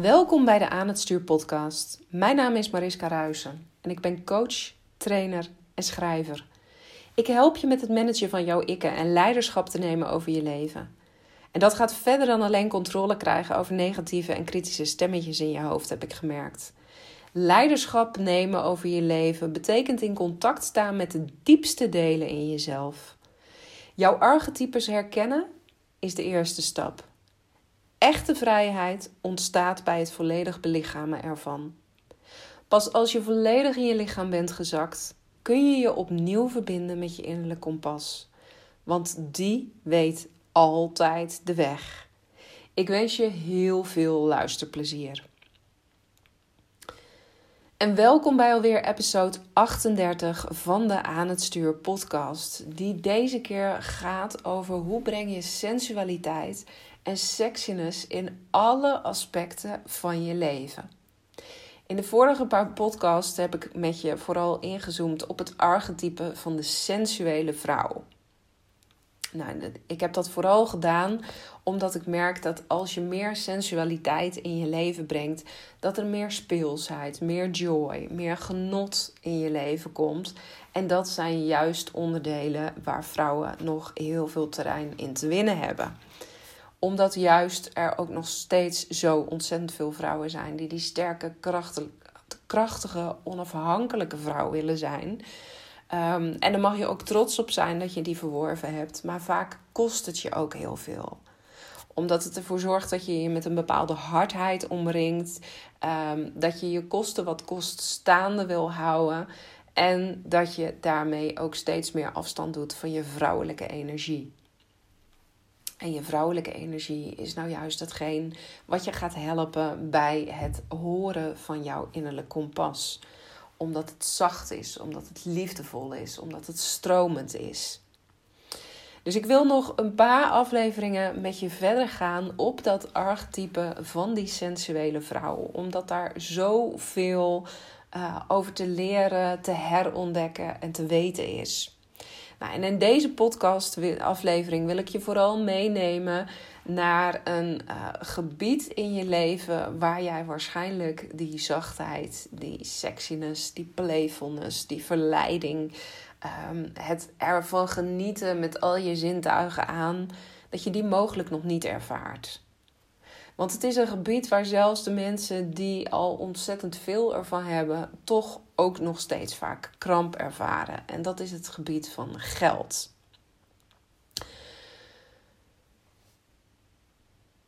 Welkom bij de Aan het Stuur podcast. Mijn naam is Mariska Ruijsen en ik ben coach, trainer en schrijver. Ik help je met het managen van jouw ikken en leiderschap te nemen over je leven. En dat gaat verder dan alleen controle krijgen over negatieve en kritische stemmetjes in je hoofd, heb ik gemerkt. Leiderschap nemen over je leven betekent in contact staan met de diepste delen in jezelf. Jouw archetypes herkennen is de eerste stap. Echte vrijheid ontstaat bij het volledig belichamen ervan. Pas als je volledig in je lichaam bent gezakt, kun je je opnieuw verbinden met je innerlijk kompas. Want die weet altijd de weg. Ik wens je heel veel luisterplezier. En welkom bij alweer episode 38 van de Aan het Stuur podcast. Die deze keer gaat over hoe breng je sensualiteit en sexiness in alle aspecten van je leven. In de vorige paar podcasts heb ik met je vooral ingezoomd op het archetype van de sensuele vrouw. Nou, ik heb dat vooral gedaan omdat ik merk dat als je meer sensualiteit in je leven brengt, dat er meer speelsheid, meer joy, meer genot in je leven komt. En dat zijn juist onderdelen waar vrouwen nog heel veel terrein in te winnen hebben omdat juist er ook nog steeds zo ontzettend veel vrouwen zijn die die sterke, krachtige, onafhankelijke vrouw willen zijn. Ehm, en dan mag je ook trots op zijn dat je die verworven hebt. Maar vaak kost het je ook heel veel. Omdat het ervoor zorgt dat je je met een bepaalde hardheid omringt. Um, dat je je kosten wat kost staande wil houden. En dat je daarmee ook steeds meer afstand doet van je vrouwelijke energie. En je vrouwelijke energie is nou juist hetgeen wat je gaat helpen bij het horen van jouw innerlijk kompas. Omdat het zacht is, omdat het liefdevol is, omdat het stromend is. Dus ik wil nog een paar afleveringen met je verder gaan op dat archetype van die sensuele vrouw. Omdat daar zoveel uh, over te leren, te herontdekken en te weten is. Nou, en in deze podcast-aflevering wil ik je vooral meenemen naar een uh, gebied in je leven waar jij waarschijnlijk die zachtheid, die sexiness, die playfulness, die verleiding, um, het ervan genieten met al je zintuigen aan, dat je die mogelijk nog niet ervaart. Want het is een gebied waar zelfs de mensen die al ontzettend veel ervan hebben, toch ook nog steeds vaak kramp ervaren. En dat is het gebied van geld.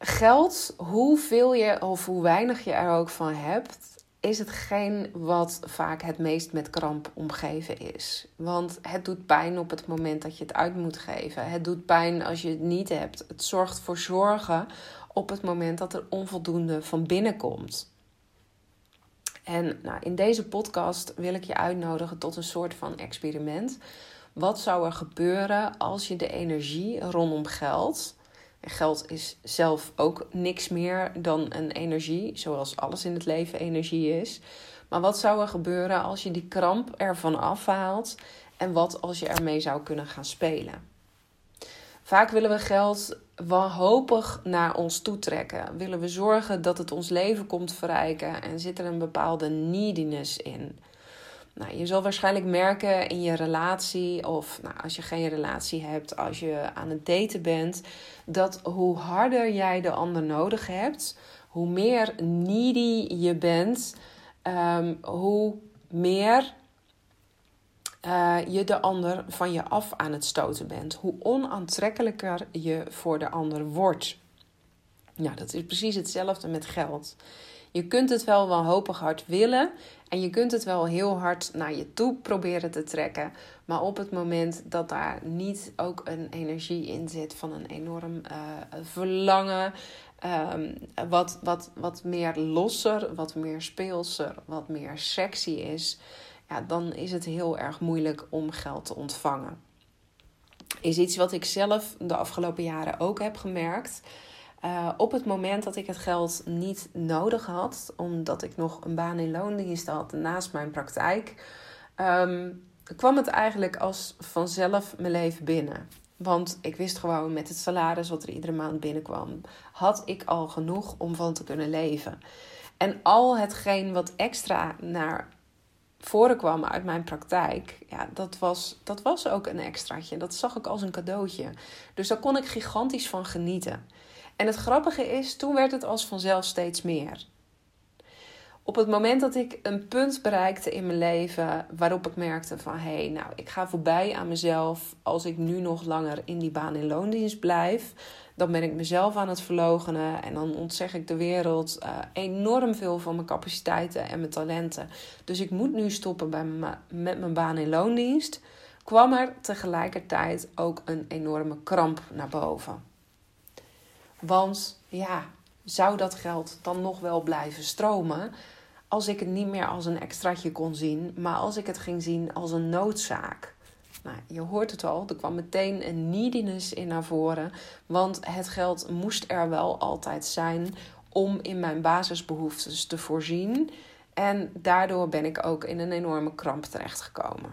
Geld, hoeveel je of hoe weinig je er ook van hebt, is hetgeen wat vaak het meest met kramp omgeven is. Want het doet pijn op het moment dat je het uit moet geven. Het doet pijn als je het niet hebt. Het zorgt voor zorgen op het moment dat er onvoldoende van binnen komt. En nou, in deze podcast wil ik je uitnodigen tot een soort van experiment. Wat zou er gebeuren als je de energie rondom geld. Geld is zelf ook niks meer dan een energie, zoals alles in het leven energie is. Maar wat zou er gebeuren als je die kramp ervan afhaalt en wat als je ermee zou kunnen gaan spelen? Vaak willen we geld wanhopig naar ons toe trekken. Willen we zorgen dat het ons leven komt verrijken en zit er een bepaalde neediness in. Nou, je zal waarschijnlijk merken in je relatie, of nou, als je geen relatie hebt, als je aan het daten bent, dat hoe harder jij de ander nodig hebt, hoe meer needy je bent, um, hoe meer uh, je de ander van je af aan het stoten bent. Hoe onaantrekkelijker je voor de ander wordt. Nou, dat is precies hetzelfde met geld. Je kunt het wel wanhopig hard willen en je kunt het wel heel hard naar je toe proberen te trekken. Maar op het moment dat daar niet ook een energie in zit van een enorm uh, verlangen, um, wat, wat, wat meer losser, wat meer speelser, wat meer sexy is, ja, dan is het heel erg moeilijk om geld te ontvangen. Is iets wat ik zelf de afgelopen jaren ook heb gemerkt. Uh, op het moment dat ik het geld niet nodig had, omdat ik nog een baan in loondienst had naast mijn praktijk, um, kwam het eigenlijk als vanzelf mijn leven binnen. Want ik wist gewoon met het salaris wat er iedere maand binnenkwam, had ik al genoeg om van te kunnen leven. En al hetgeen wat extra naar voren kwam uit mijn praktijk, ja, dat was, dat was ook een extraatje. Dat zag ik als een cadeautje. Dus daar kon ik gigantisch van genieten. En het grappige is, toen werd het als vanzelf steeds meer. Op het moment dat ik een punt bereikte in mijn leven waarop ik merkte van hé, hey, nou, ik ga voorbij aan mezelf als ik nu nog langer in die baan in loondienst blijf, dan ben ik mezelf aan het verlogenen en dan ontzeg ik de wereld uh, enorm veel van mijn capaciteiten en mijn talenten. Dus ik moet nu stoppen bij met mijn baan in loondienst. Kwam er tegelijkertijd ook een enorme kramp naar boven. Want ja, zou dat geld dan nog wel blijven stromen? als ik het niet meer als een extraatje kon zien, maar als ik het ging zien als een noodzaak. Nou, je hoort het al, er kwam meteen een neediness in naar voren, want het geld moest er wel altijd zijn om in mijn basisbehoeftes te voorzien. En daardoor ben ik ook in een enorme kramp terechtgekomen.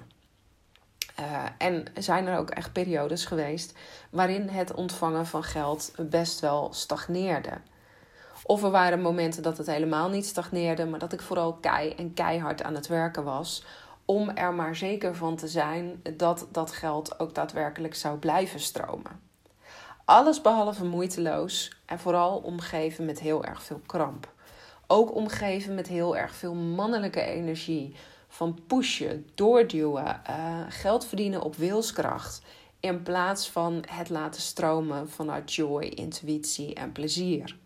Uh, en zijn er ook echt periodes geweest waarin het ontvangen van geld best wel stagneerde. Of er waren momenten dat het helemaal niet stagneerde, maar dat ik vooral kei en keihard aan het werken was. Om er maar zeker van te zijn dat dat geld ook daadwerkelijk zou blijven stromen. Alles behalve moeiteloos en vooral omgeven met heel erg veel kramp. Ook omgeven met heel erg veel mannelijke energie. Van pushen, doorduwen, uh, geld verdienen op wilskracht. In plaats van het laten stromen vanuit joy, intuïtie en plezier.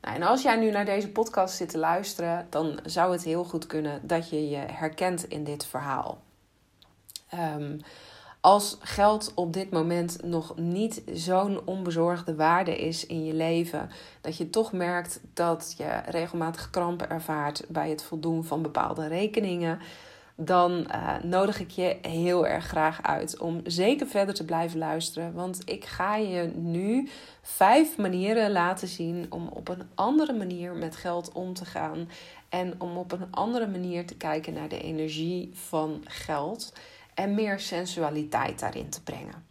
Nou, en als jij nu naar deze podcast zit te luisteren, dan zou het heel goed kunnen dat je je herkent in dit verhaal. Um, als geld op dit moment nog niet zo'n onbezorgde waarde is in je leven, dat je toch merkt dat je regelmatig krampen ervaart bij het voldoen van bepaalde rekeningen, dan uh, nodig ik je heel erg graag uit om zeker verder te blijven luisteren. Want ik ga je nu vijf manieren laten zien om op een andere manier met geld om te gaan. En om op een andere manier te kijken naar de energie van geld. En meer sensualiteit daarin te brengen.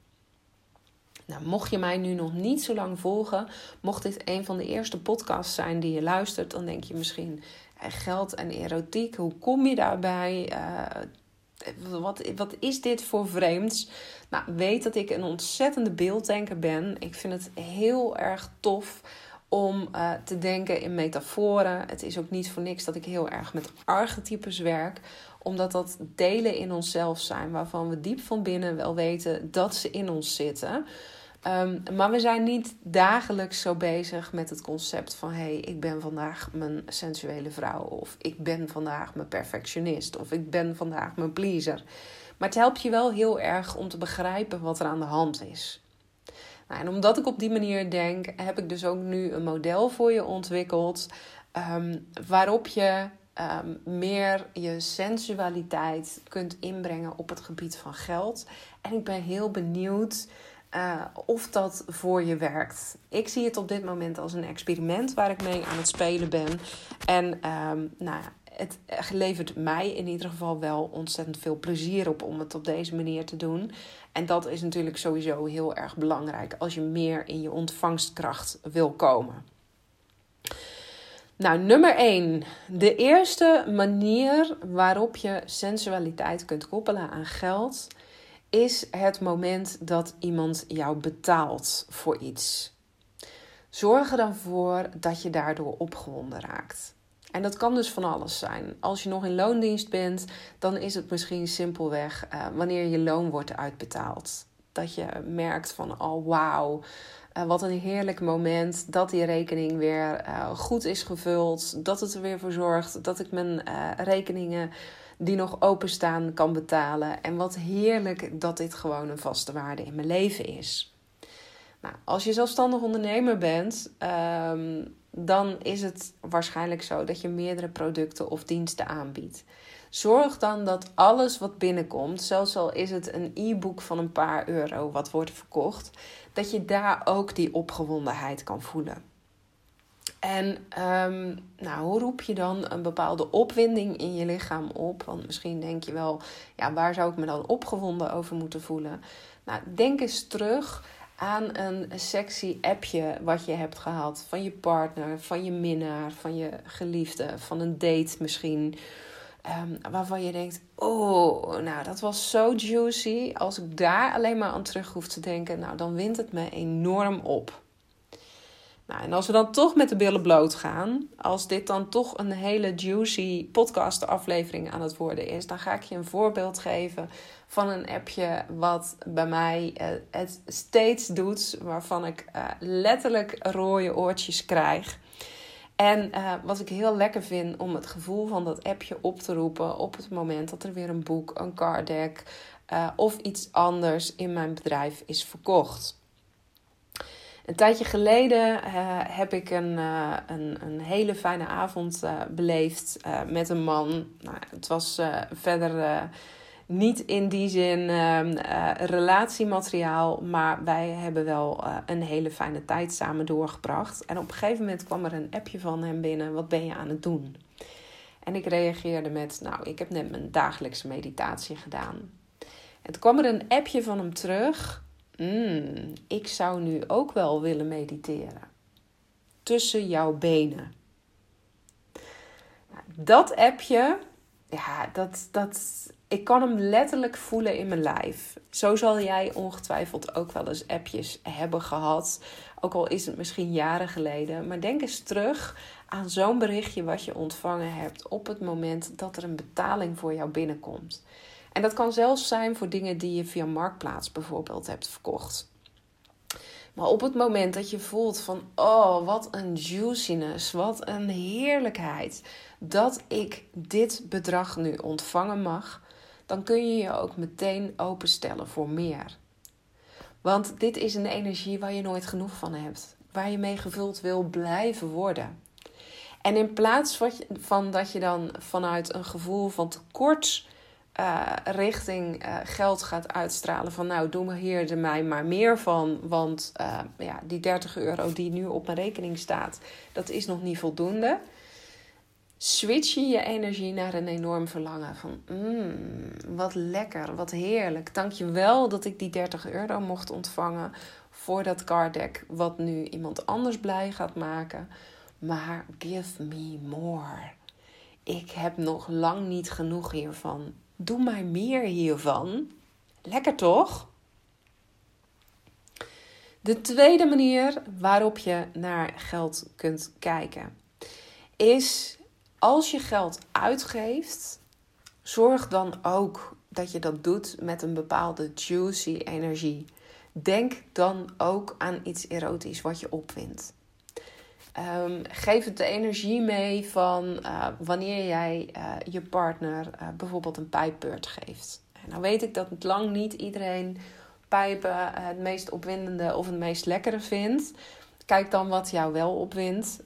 Nou, mocht je mij nu nog niet zo lang volgen, mocht dit een van de eerste podcasts zijn die je luistert, dan denk je misschien: geld en erotiek, hoe kom je daarbij? Uh, wat, wat is dit voor vreemds? Nou, weet dat ik een ontzettende beelddenker ben. Ik vind het heel erg tof om uh, te denken in metaforen. Het is ook niet voor niks dat ik heel erg met archetypes werk, omdat dat delen in onszelf zijn waarvan we diep van binnen wel weten dat ze in ons zitten. Ehm, maar we zijn niet dagelijks zo bezig met het concept van: hé, hey, ik ben vandaag mijn sensuele vrouw, of ik ben vandaag mijn perfectionist, of ik ben vandaag mijn pleaser. Maar het helpt je wel heel erg om te begrijpen wat er aan de hand is. Nou, en omdat ik op die manier denk, heb ik dus ook nu een model voor je ontwikkeld ehm, waarop je um, meer je sensualiteit kunt inbrengen op het gebied van geld. En ik ben heel benieuwd uh, of dat voor je werkt. Ik zie het op dit moment als een experiment waar ik mee aan het spelen ben. En um, nou ja, het levert mij in ieder geval wel ontzettend veel plezier op om het op deze manier te doen. En dat is natuurlijk sowieso heel erg belangrijk als je meer in je ontvangstkracht wil komen. Nou, nummer 1. De eerste manier waarop je sensualiteit kunt koppelen aan geld is het moment dat iemand jou betaalt voor iets. Zorg er dan voor dat je daardoor opgewonden raakt. En dat kan dus van alles zijn. Als je nog in loondienst bent, dan is het misschien simpelweg uh, wanneer je loon wordt uitbetaald. Dat je merkt van, oh wauw, uh, wat een heerlijk moment dat die rekening weer uh, goed is gevuld. Dat het er weer voor zorgt dat ik mijn rekeningen die nog openstaan kan betalen. En wat heerlijk dat dit gewoon een vaste waarde in mijn leven is. Nou, als je zelfstandig ondernemer bent, um, dan is het waarschijnlijk zo dat je meerdere producten of diensten aanbiedt. Zorg dan dat alles wat binnenkomt, zelfs al is het een e-book van een paar euro wat wordt verkocht, dat je daar ook die opgewondenheid kan voelen. En um, nou, hoe roep je dan een bepaalde opwinding in je lichaam op? Want misschien denk je wel, ja, waar zou ik me dan opgewonden over moeten voelen? Nou, denk eens terug aan een sexy appje wat je hebt gehad van je partner, van je minnaar, van je geliefde, van een date misschien. Um, waarvan je denkt: Oh, nou, dat was zo juicy. Als ik daar alleen maar aan terug hoef te denken, nou, dan wint het me enorm op. Nou, en als we dan toch met de billen bloot gaan, als dit dan toch een hele juicy podcast-aflevering aan het worden is, dan ga ik je een voorbeeld geven van een appje wat bij mij uh, het steeds doet, waarvan ik uh, letterlijk rode oortjes krijg. En uh, wat ik heel lekker vind om het gevoel van dat appje op te roepen op het moment dat er weer een boek, een card deck of iets anders in mijn bedrijf is verkocht. Een tijdje geleden uh, heb ik een, een, een, hele fijne avond beleefd met een man. Nou, het was verder niet in die zin ehm, relatiemateriaal, maar wij hebben wel een hele fijne tijd samen doorgebracht. En op een gegeven moment kwam er een appje van hem binnen: Wat ben je aan het doen? En ik reageerde met: Nou, ik heb net mijn dagelijkse meditatie gedaan. En kwam er een appje van hem terug mm, ik zou nu ook wel willen mediteren. Tussen jouw benen. Nou, dat appje, ja, dat, dat, ik kan hem letterlijk voelen in mijn lijf. Zo zal jij ongetwijfeld ook wel eens appjes hebben gehad. Ook al is het misschien jaren geleden. Maar denk eens terug aan zo'n berichtje wat je ontvangen hebt op het moment dat er een betaling voor jou binnenkomt. En dat kan zelfs zijn voor dingen die je via Marktplaats bijvoorbeeld hebt verkocht. Maar op het moment dat je voelt van, oh, wat een juiciness, wat een heerlijkheid, dat ik dit bedrag nu ontvangen mag, dan kun je je ook meteen openstellen voor meer. Want dit is een energie waar je nooit genoeg van hebt, waar je mee gevuld wil blijven worden. En in plaats van dat je dan vanuit een gevoel van tekort uh, richting uh, geld gaat uitstralen. Van nou, doe me hier er mij maar meer van. Want uh, ja, die 30 euro die nu op mijn rekening staat, dat is nog niet voldoende. Switch je je energie naar een enorm verlangen van mm, wat lekker, wat heerlijk. Dank je wel dat ik die 30 euro mocht ontvangen voor dat card deck. Wat nu iemand anders blij gaat maken. Maar give me more. Ik heb nog lang niet genoeg hiervan doe maar meer hiervan. Lekker toch? De tweede manier waarop je naar geld kunt kijken is als je geld uitgeeft, zorg dan ook dat je dat doet met een bepaalde juicy energie. Denk dan ook aan iets erotisch wat je opwindt. Um, geef het de energie mee van uh, wanneer jij uh, je partner uh, bijvoorbeeld een pijpbeurt geeft. En nou weet ik dat het lang niet iedereen pijpen het meest opwindende of het meest lekkere vindt. Kijk dan wat jou wel opwindt.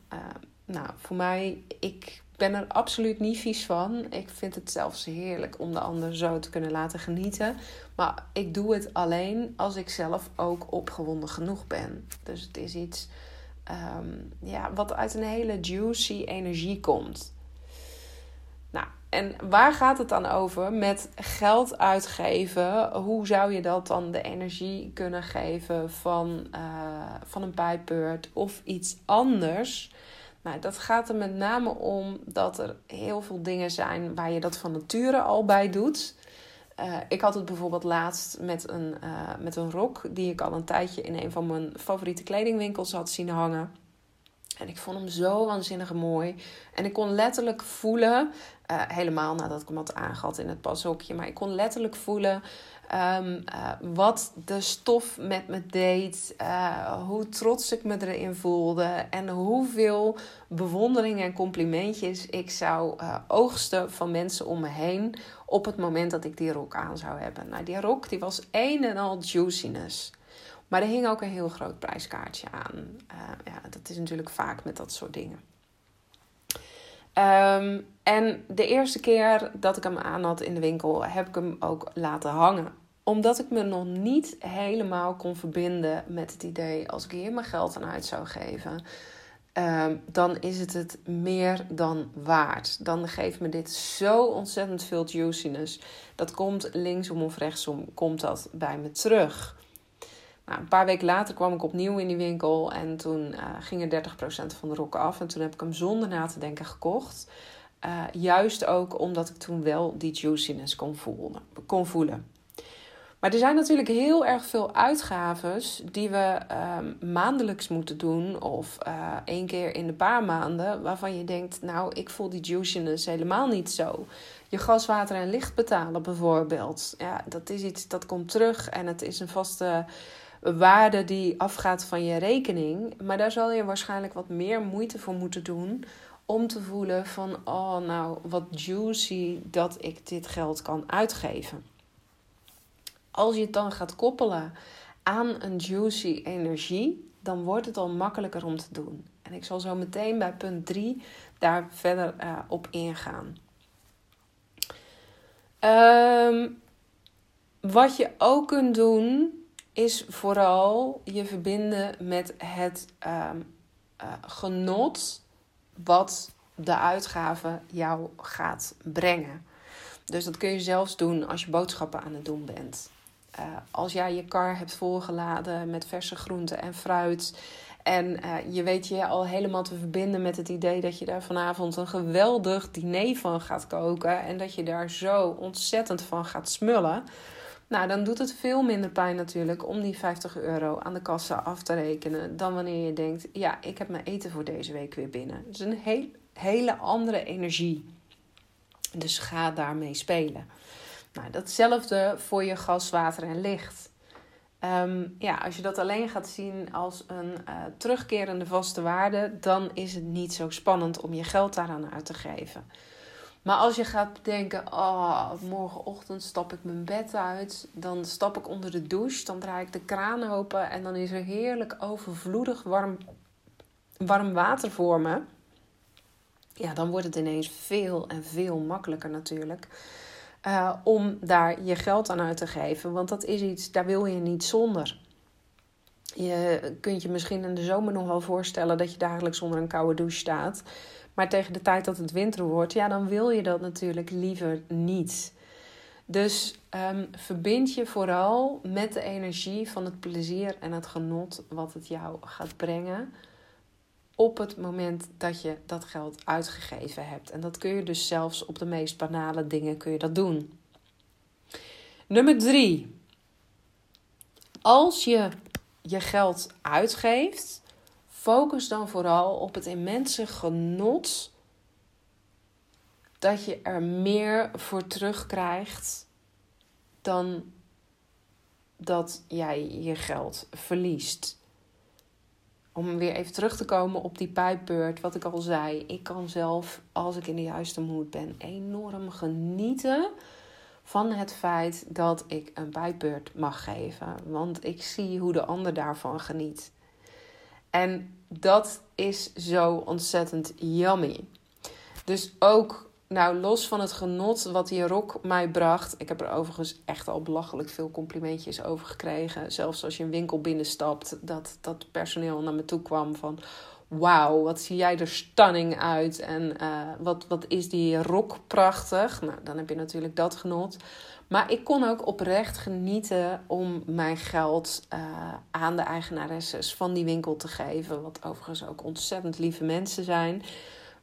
nou, voor mij, ik ben er absoluut niet vies van. Ik vind het zelfs heerlijk om de ander zo te kunnen laten genieten. Maar ik doe het alleen als ik zelf ook opgewonden genoeg ben. Dus het is iets um, ja, wat uit een hele juicy energie komt. Nou, en waar gaat het dan over? Met geld uitgeven. Hoe zou je dat dan de energie kunnen geven van, uh, van een pijpbeurt of iets anders? Nou, dat gaat er met name om dat er heel veel dingen zijn waar je dat van nature al bij doet. Uh, ik had het bijvoorbeeld laatst met een, uh, met een rok die ik al een tijdje in een van mijn favoriete kledingwinkels had zien hangen. En ik vond hem zo waanzinnig mooi. En ik kon letterlijk voelen, uh, helemaal nadat ik hem had aangehad in het pashokje, maar ik kon letterlijk voelen um, uh, wat de stof met me deed, uh, hoe trots ik me erin voelde en hoeveel bewondering en complimentjes ik zou oogsten van mensen om me heen op het moment dat ik die rok aan zou hebben. Nou, die rok die was een en al juiciness. Maar er hing ook een heel groot prijskaartje aan. Ja, dat is natuurlijk vaak met dat soort dingen. Um, en de eerste keer dat ik hem aan had in de winkel, heb ik hem ook laten hangen. Omdat ik me nog niet helemaal kon verbinden met het idee, als ik hier mijn geld aan uit zou geven, Ehm, dan is het het meer dan waard. Dan geeft me dit zo ontzettend veel juiciness. Dat komt linksom of rechtsom, komt dat bij me terug. Nou, een paar weken later kwam ik opnieuw in die winkel en toen uh, ging er 30% van de rok af. En toen heb ik hem zonder na te denken gekocht. Uh, juist ook omdat ik toen wel die juiciness kon voelen. Kon voelen. Maar er zijn natuurlijk heel erg veel uitgaves die we uh, maandelijks moeten doen of uh, één keer in de paar maanden, waarvan je denkt, nou, ik voel die juiciness helemaal niet zo. Je gas, water en licht betalen bijvoorbeeld. Ja, dat is iets dat komt terug en het is een vaste waarde die afgaat van je rekening. Maar daar zal je waarschijnlijk wat meer moeite voor moeten doen om te voelen van, oh nou, wat juicy dat ik dit geld kan uitgeven. Als je het dan gaat koppelen aan een juicy energie, dan wordt het al makkelijker om te doen. En ik zal zo meteen bij punt 3 daar verder uh, op ingaan. Um, wat je ook kunt doen, is vooral je verbinden met het um, uh, genot wat de uitgave jou gaat brengen. Dus dat kun je zelfs doen als je boodschappen aan het doen bent. Uh, als jij je kar hebt volgeladen met verse groenten en fruit. En uh, je weet je al helemaal te verbinden met het idee dat je daar vanavond een geweldig diner van gaat koken. En dat je daar zo ontzettend van gaat smullen. Nou, dan doet het veel minder pijn natuurlijk om die 50 euro aan de kassa af te rekenen. Dan wanneer je denkt, ja, ik heb mijn eten voor deze week weer binnen. Het is een heel, hele andere energie. Dus ga daarmee spelen. Nou, datzelfde voor je gas, water en licht. Um, ja, als je dat alleen gaat zien als een uh, terugkerende vaste waarde, dan is het niet zo spannend om je geld daaraan uit te geven. Maar als je gaat denken, oh, morgenochtend stap ik mijn bed uit, dan stap ik onder de douche, dan draai ik de kraan open en dan is er heerlijk overvloedig warm, warm water voor me. Ja, dan wordt het ineens veel en veel makkelijker natuurlijk. Uh, om daar je geld aan uit te geven. Want dat is iets, daar wil je niet zonder. Je kunt je misschien in de zomer nog wel voorstellen dat je dagelijks onder een koude douche staat. Maar tegen de tijd dat het winter wordt, ja, dan wil je dat natuurlijk liever niet. Dus um, verbind je vooral met de energie van het plezier en het genot wat het jou gaat brengen op het moment dat je dat geld uitgegeven hebt. En dat kun je dus zelfs op de meest banale dingen kun je dat doen. Nummer drie. Als je je geld uitgeeft, focus dan vooral op het immense genot dat je er meer voor terugkrijgt dan dat jij je geld verliest om weer even terug te komen op die pijpbeurt, wat ik al zei. Ik kan zelf, als ik in de juiste moed ben, enorm genieten van het feit dat ik een pijpbeurt mag geven. Want ik zie hoe de ander daarvan geniet. En dat is zo ontzettend yummy. Dus ook nou, los van het genot wat die rok mij bracht. Ik heb er overigens echt al belachelijk veel complimentjes over gekregen. Zelfs als je een winkel binnenstapt, dat dat personeel naar me toe kwam van... Wauw, wat zie jij er stunning uit. En uh, wat, wat is die rok prachtig. Nou, dan heb je natuurlijk dat genot. Maar ik kon ook oprecht genieten om mijn geld uh, aan de eigenaresses van die winkel te geven. Wat overigens ook ontzettend lieve mensen zijn.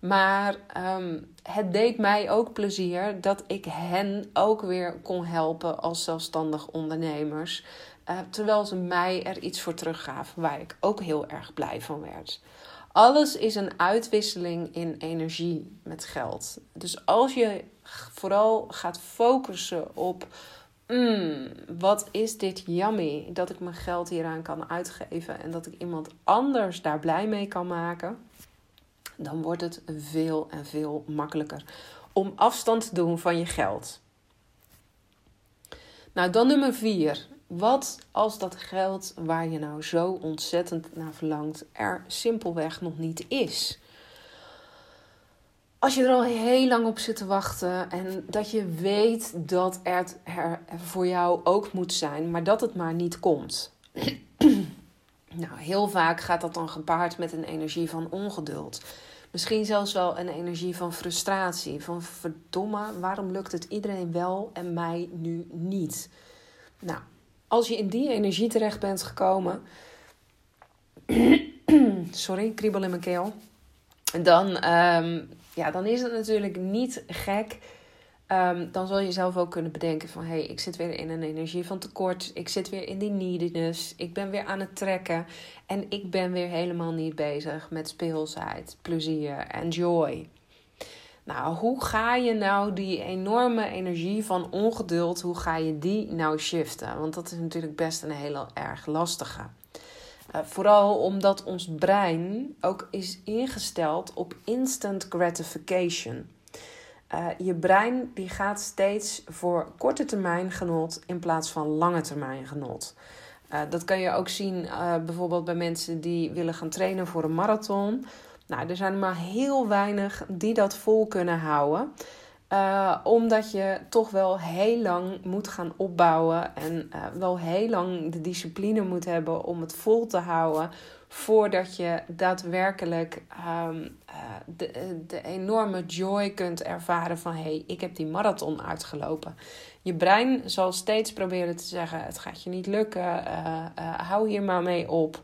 Maar um, het deed mij ook plezier dat ik hen ook weer kon helpen als zelfstandig ondernemers. Uh, terwijl ze mij er iets voor teruggaven waar ik ook heel erg blij van werd. Alles is een uitwisseling in energie met geld. Dus als je vooral gaat focussen op. Mm, wat is dit yummy dat ik mijn geld hieraan kan uitgeven en dat ik iemand anders daar blij mee kan maken dan wordt het veel en veel makkelijker om afstand te doen van je geld. Nou, dan nummer vier. Wat als dat geld waar je nou zo ontzettend naar verlangt er simpelweg nog niet is? Als je er al heel lang op zit te wachten en dat je weet dat het er voor jou ook moet zijn, maar dat het maar niet komt. Nou, heel vaak gaat dat dan gepaard met een energie van ongeduld. Misschien zelfs wel een energie van frustratie. Van verdomme, waarom lukt het iedereen wel en mij nu niet? Nou, als je in die energie terecht bent gekomen. Sorry, kriebel in mijn keel. Dan, um, ja, dan is het natuurlijk niet gek Ehm, dan zal je zelf ook kunnen bedenken van... hé, hey, ik zit weer in een energie van tekort. Ik zit weer in die neediness. Ik ben weer aan het trekken. En ik ben weer helemaal niet bezig met speelsheid, plezier en joy. Nou, hoe ga je nou die enorme energie van ongeduld... hoe ga je die nou shiften? Want dat is natuurlijk best een hele erg lastige. Uh, vooral omdat ons brein ook is ingesteld op instant gratification... Uh, je brein die gaat steeds voor korte termijn genot in plaats van lange termijn genot. Uh, dat kan je ook zien bijvoorbeeld bij mensen die willen gaan trainen voor een marathon. Nou, er zijn maar heel weinig die dat vol kunnen houden. Omdat je toch wel heel lang moet gaan opbouwen en wel heel lang de discipline moet hebben om het vol te houden voordat je daadwerkelijk um, de, de enorme joy kunt ervaren van hé, hey, ik heb die marathon uitgelopen. Je brein zal steeds proberen te zeggen: het gaat je niet lukken, hou hier maar mee op.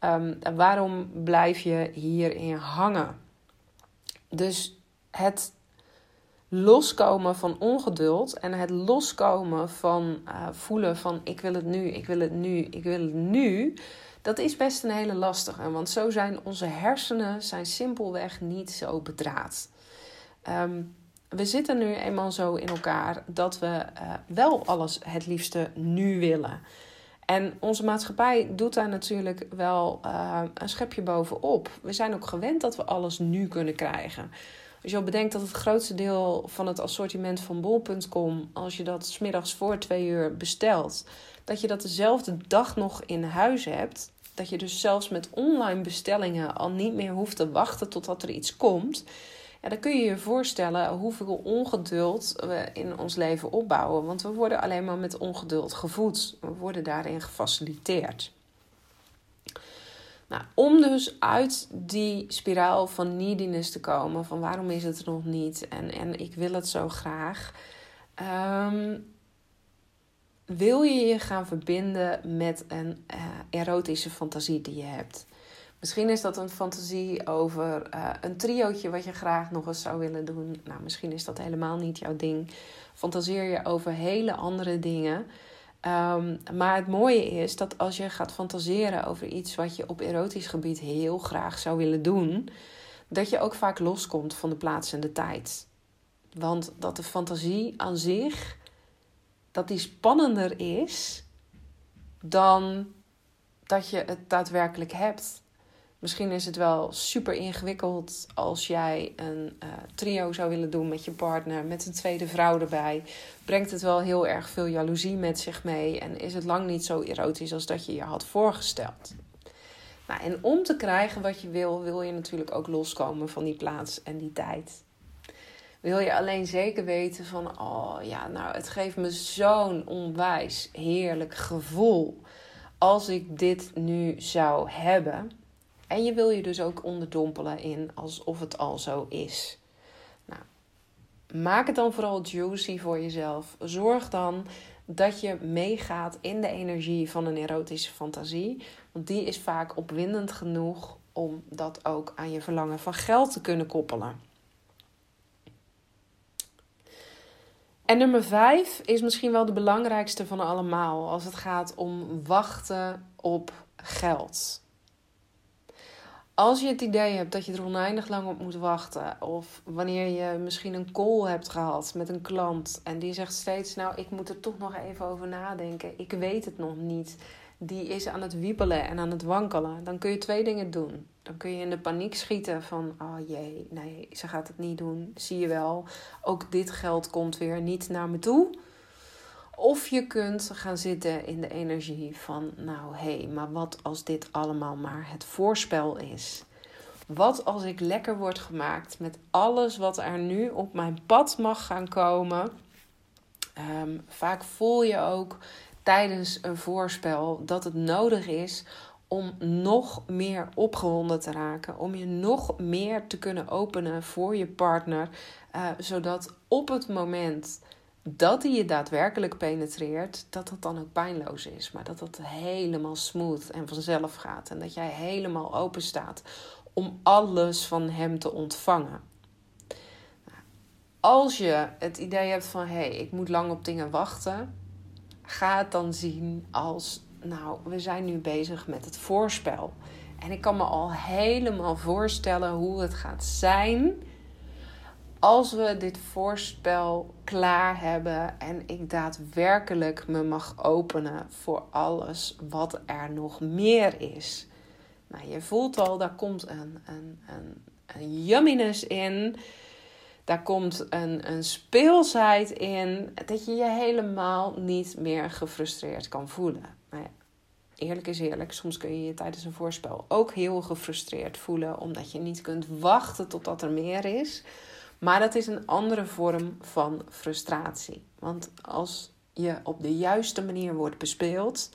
Um, waarom blijf je hierin hangen? Dus het loskomen van ongeduld en het loskomen van uh, voelen van ik wil het nu, ik wil het nu, ik wil het nu dat is best een hele lastige, want zo zijn onze hersenen zijn simpelweg niet zo bedraad. Ehm, we zitten nu eenmaal zo in elkaar dat we uh, wel alles het liefste nu willen. En onze maatschappij doet daar natuurlijk wel uh, een schepje bovenop. We zijn ook gewend dat we alles nu kunnen krijgen. Als je al bedenkt dat het grootste deel van het assortiment van bol.com, als je dat smiddags voor twee uur bestelt, dat je dat dezelfde dag nog in huis hebt, dat je dus zelfs met online bestellingen al niet meer hoeft te wachten totdat er iets komt. Dan kun je je voorstellen hoeveel ongeduld we in ons leven opbouwen. Want we worden alleen maar met ongeduld gevoed. We worden daarin gefaciliteerd. Nou, om dus uit die spiraal van neediness te komen, van waarom is het er nog niet en, en ik wil het zo graag, um, wil je je gaan verbinden met een uh, erotische fantasie die je hebt. Misschien is dat een fantasie over uh, een triootje wat je graag nog eens zou willen doen. Nou, misschien is dat helemaal niet jouw ding. Fantaseer je over hele andere dingen. Um, maar het mooie is dat als je gaat fantaseren over iets wat je op erotisch gebied heel graag zou willen doen, dat je ook vaak loskomt van de plaats en de tijd. Want dat de fantasie aan zich dat die spannender is dan dat je het daadwerkelijk hebt. Misschien is het wel super ingewikkeld als jij een uh, trio zou willen doen met je partner, met een tweede vrouw erbij. Brengt het wel heel erg veel jaloezie met zich mee en is het lang niet zo erotisch als dat je je had voorgesteld. Nou, en om te krijgen wat je wil, wil je natuurlijk ook loskomen van die plaats en die tijd wil je alleen zeker weten van, oh ja, nou, het geeft me zo'n onwijs heerlijk gevoel als ik dit nu zou hebben. En je wil je dus ook onderdompelen in alsof het al zo is. Nou, maak het dan vooral juicy voor jezelf. Zorg dan dat je meegaat in de energie van een erotische fantasie. Want die is vaak opwindend genoeg om dat ook aan je verlangen van geld te kunnen koppelen. En nummer vijf is misschien wel de belangrijkste van allemaal als het gaat om wachten op geld. Als je het idee hebt dat je er oneindig lang op moet wachten, of wanneer je misschien een call hebt gehad met een klant en die zegt steeds: Nou, ik moet er toch nog even over nadenken, ik weet het nog niet die is aan het wiebelen en aan het wankelen, dan kun je twee dingen doen. Dan kun je in de paniek schieten van, oh jee, nee, ze gaat het niet doen. Zie je wel, ook dit geld komt weer niet naar me toe. Of je kunt gaan zitten in de energie van, nou hé, hey, maar wat als dit allemaal maar het voorspel is? Wat als ik lekker word gemaakt met alles wat er nu op mijn pad mag gaan komen? Um, vaak voel je ook tijdens een voorspel dat het nodig is om nog meer opgewonden te raken, om je nog meer te kunnen openen voor je partner, uh, zodat op het moment dat hij je daadwerkelijk penetreert, dat dat dan ook pijnloos is, maar dat dat helemaal smooth en vanzelf gaat en dat jij helemaal open staat om alles van hem te ontvangen. Als je het idee hebt van hé, hey, ik moet lang op dingen wachten, ga het dan zien als nou, we zijn nu bezig met het voorspel. En ik kan me al helemaal voorstellen hoe het gaat zijn als we dit voorspel klaar hebben en ik daadwerkelijk me mag openen voor alles wat er nog meer is. Nou, je voelt al, daar komt een, een, een, een in. Daar komt een, een speelsheid in. Dat je je helemaal niet meer gefrustreerd kan voelen. Nou ja, eerlijk is eerlijk, soms kun je je tijdens een voorspel ook heel gefrustreerd voelen. Omdat je niet kunt wachten totdat er meer is. Maar dat is een andere vorm van frustratie. Want als je op de juiste manier wordt bespeeld,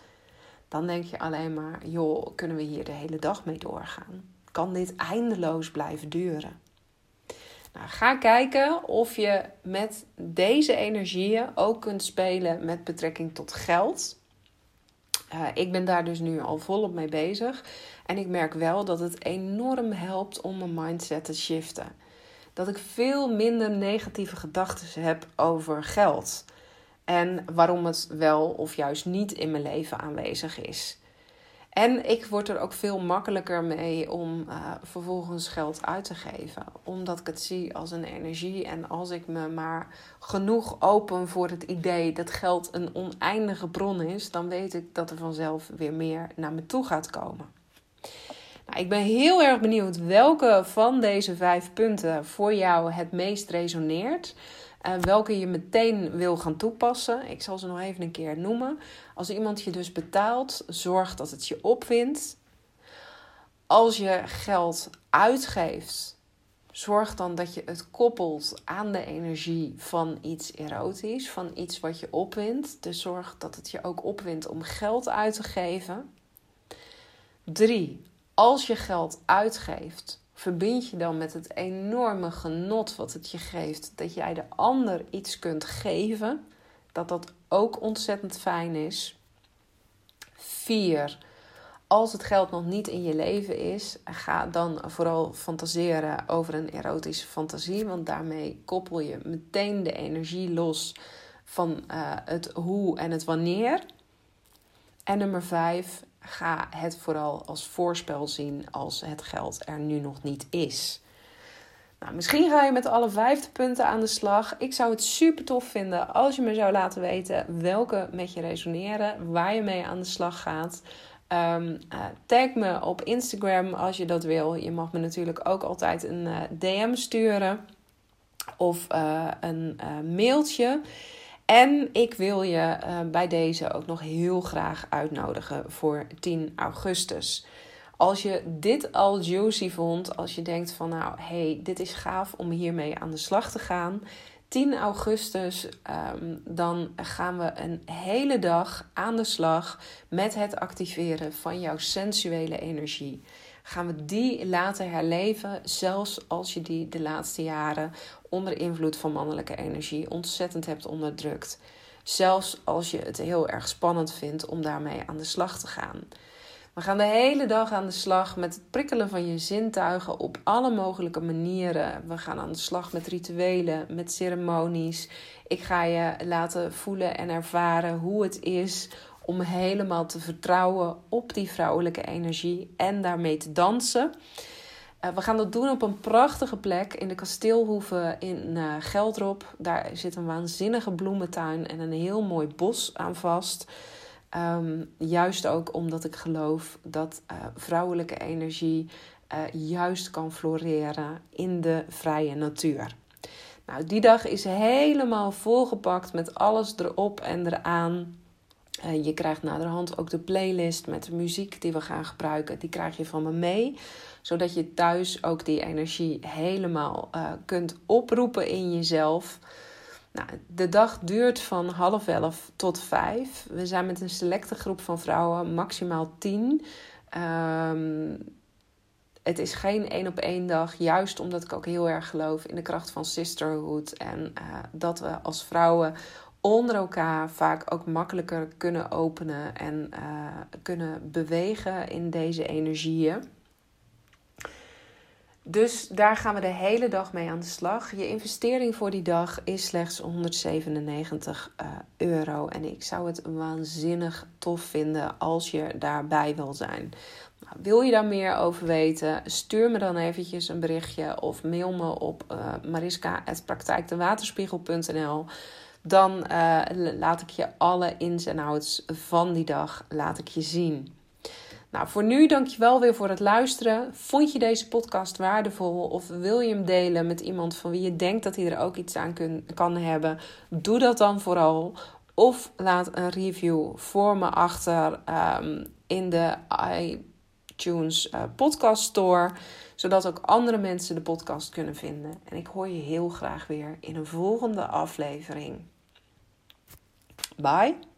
dan denk je alleen maar: joh, kunnen we hier de hele dag mee doorgaan? Kan dit eindeloos blijven duren? Nou, ga kijken of je met deze energieën ook kunt spelen met betrekking tot geld. Uh, ik ben daar dus nu al volop mee bezig. En ik merk wel dat het enorm helpt om mijn mindset te shiften dat ik veel minder negatieve gedachten heb over geld. En waarom het wel of juist niet in mijn leven aanwezig is. En ik word er ook veel makkelijker mee om uh, vervolgens geld uit te geven. Omdat ik het zie als een energie. En als ik me maar genoeg open voor het idee dat geld een oneindige bron is, dan weet ik dat er vanzelf weer meer naar me toe gaat komen. Nou, ik ben heel erg benieuwd welke van deze vijf punten voor jou het meest resoneert. Uh, welke je meteen wil gaan toepassen. Ik zal ze nog even een keer noemen. Als iemand je dus betaalt, zorg dat het je opwindt. Als je geld uitgeeft, zorg dan dat je het koppelt aan de energie van iets erotisch, van iets wat je opwindt. Dus zorg dat het je ook opwindt om geld uit te geven. 3 als je geld uitgeeft, verbind je dan met het enorme genot wat het je geeft dat jij de ander iets kunt geven, dat dat ook ontzettend fijn is. 4. Als het geld nog niet in je leven is, ga dan vooral fantaseren over een erotische fantasie, want daarmee koppel je meteen de energie los van uh, het hoe en het wanneer. En nummer 5, ga het vooral als voorspel zien als het geld er nu nog niet is. Nou, misschien ga je met alle vijfde punten aan de slag. Ik zou het super tof vinden als je me zou laten weten welke met je resoneren, waar je mee aan de slag gaat. Um, uh, tag me op Instagram als je dat wil. Je mag me natuurlijk ook altijd een eh, DM sturen of uh, een mailtje. En ik wil je uh, bij deze ook nog heel graag uitnodigen voor 10 augustus. Als je dit al juicy vond, als je denkt van nou hey, dit is gaaf om hiermee aan de slag te gaan. 10 augustus, um, dan gaan we een hele dag aan de slag met het activeren van jouw sensuele energie gaan we die laten herleven, zelfs als je die de laatste jaren onder invloed van mannelijke energie ontzettend hebt onderdrukt. Zelfs als je het heel erg spannend vindt om daarmee aan de slag te gaan. We gaan de hele dag aan de slag met het prikkelen van je zintuigen op alle mogelijke manieren. We gaan aan de slag met rituelen, met ceremonies. Ik ga je laten voelen en ervaren hoe het is om helemaal te vertrouwen op die vrouwelijke energie en daarmee te dansen. Uh, we gaan dat doen op een prachtige plek in de kasteelhoeve in uh, Geldrop. Daar zit een waanzinnige bloementuin en een heel mooi bos aan vast. Um, juist ook omdat ik geloof dat uh, vrouwelijke energie juist kan floreren in de vrije natuur. Nou, die dag is helemaal volgepakt met alles erop en eraan. Uh, je krijgt naderhand ook de playlist met de muziek die we gaan gebruiken. Die krijg je van me mee. Zodat je thuis ook die energie helemaal uh, kunt oproepen in jezelf. Nou, de dag duurt van half elf tot vijf. We zijn met een selecte groep van vrouwen, maximaal tien. Ehm, het is geen één op één dag, juist omdat ik ook heel erg geloof in de kracht van sisterhood. En uh, dat we als vrouwen onder elkaar vaak ook makkelijker kunnen openen en uh, kunnen bewegen in deze energieën. Dus daar gaan we de hele dag mee aan de slag. Je investering voor die dag is slechts 197 uh, eh, euro. En ik zou het waanzinnig tof vinden als je daarbij wil zijn. Nou, wil je daar meer over weten? Stuur me dan eventjes een berichtje of mail me op uh, mariska.praktijkdewaterspiegel.nl Dan uh, laat ik je alle ins en outs van die dag laat ik je zien. Nou, voor nu dankjewel weer voor het luisteren. Vond je deze podcast waardevol of wil je hem delen met iemand van wie je denkt dat hij er ook iets aan kan hebben? Doe dat dan vooral. Of laat een review voor me achter um, in de iTunes uh, Podcast Store, zodat ook andere mensen de podcast kunnen vinden. En ik hoor je heel graag weer in een volgende aflevering. Bye.